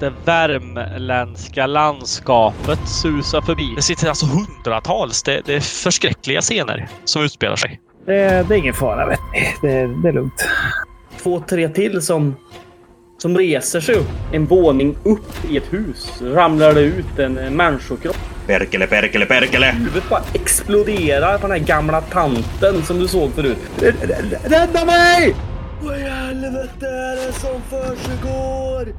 det värmländska landskapet susar förbi. Det sitter alltså hundratals. Det, det är förskräckliga scener som utspelar sig. Det, det är ingen fara, vet ni. Det, det är lugnt. Två, tre till som, som reser sig upp. En våning upp i ett hus ramlar det ut en människokropp. Perkele, perkele, perkele! Huvudet bara exploderar på den här gamla tanten som du såg förut. Rädda mig! Vad i helvete är det som försiggår?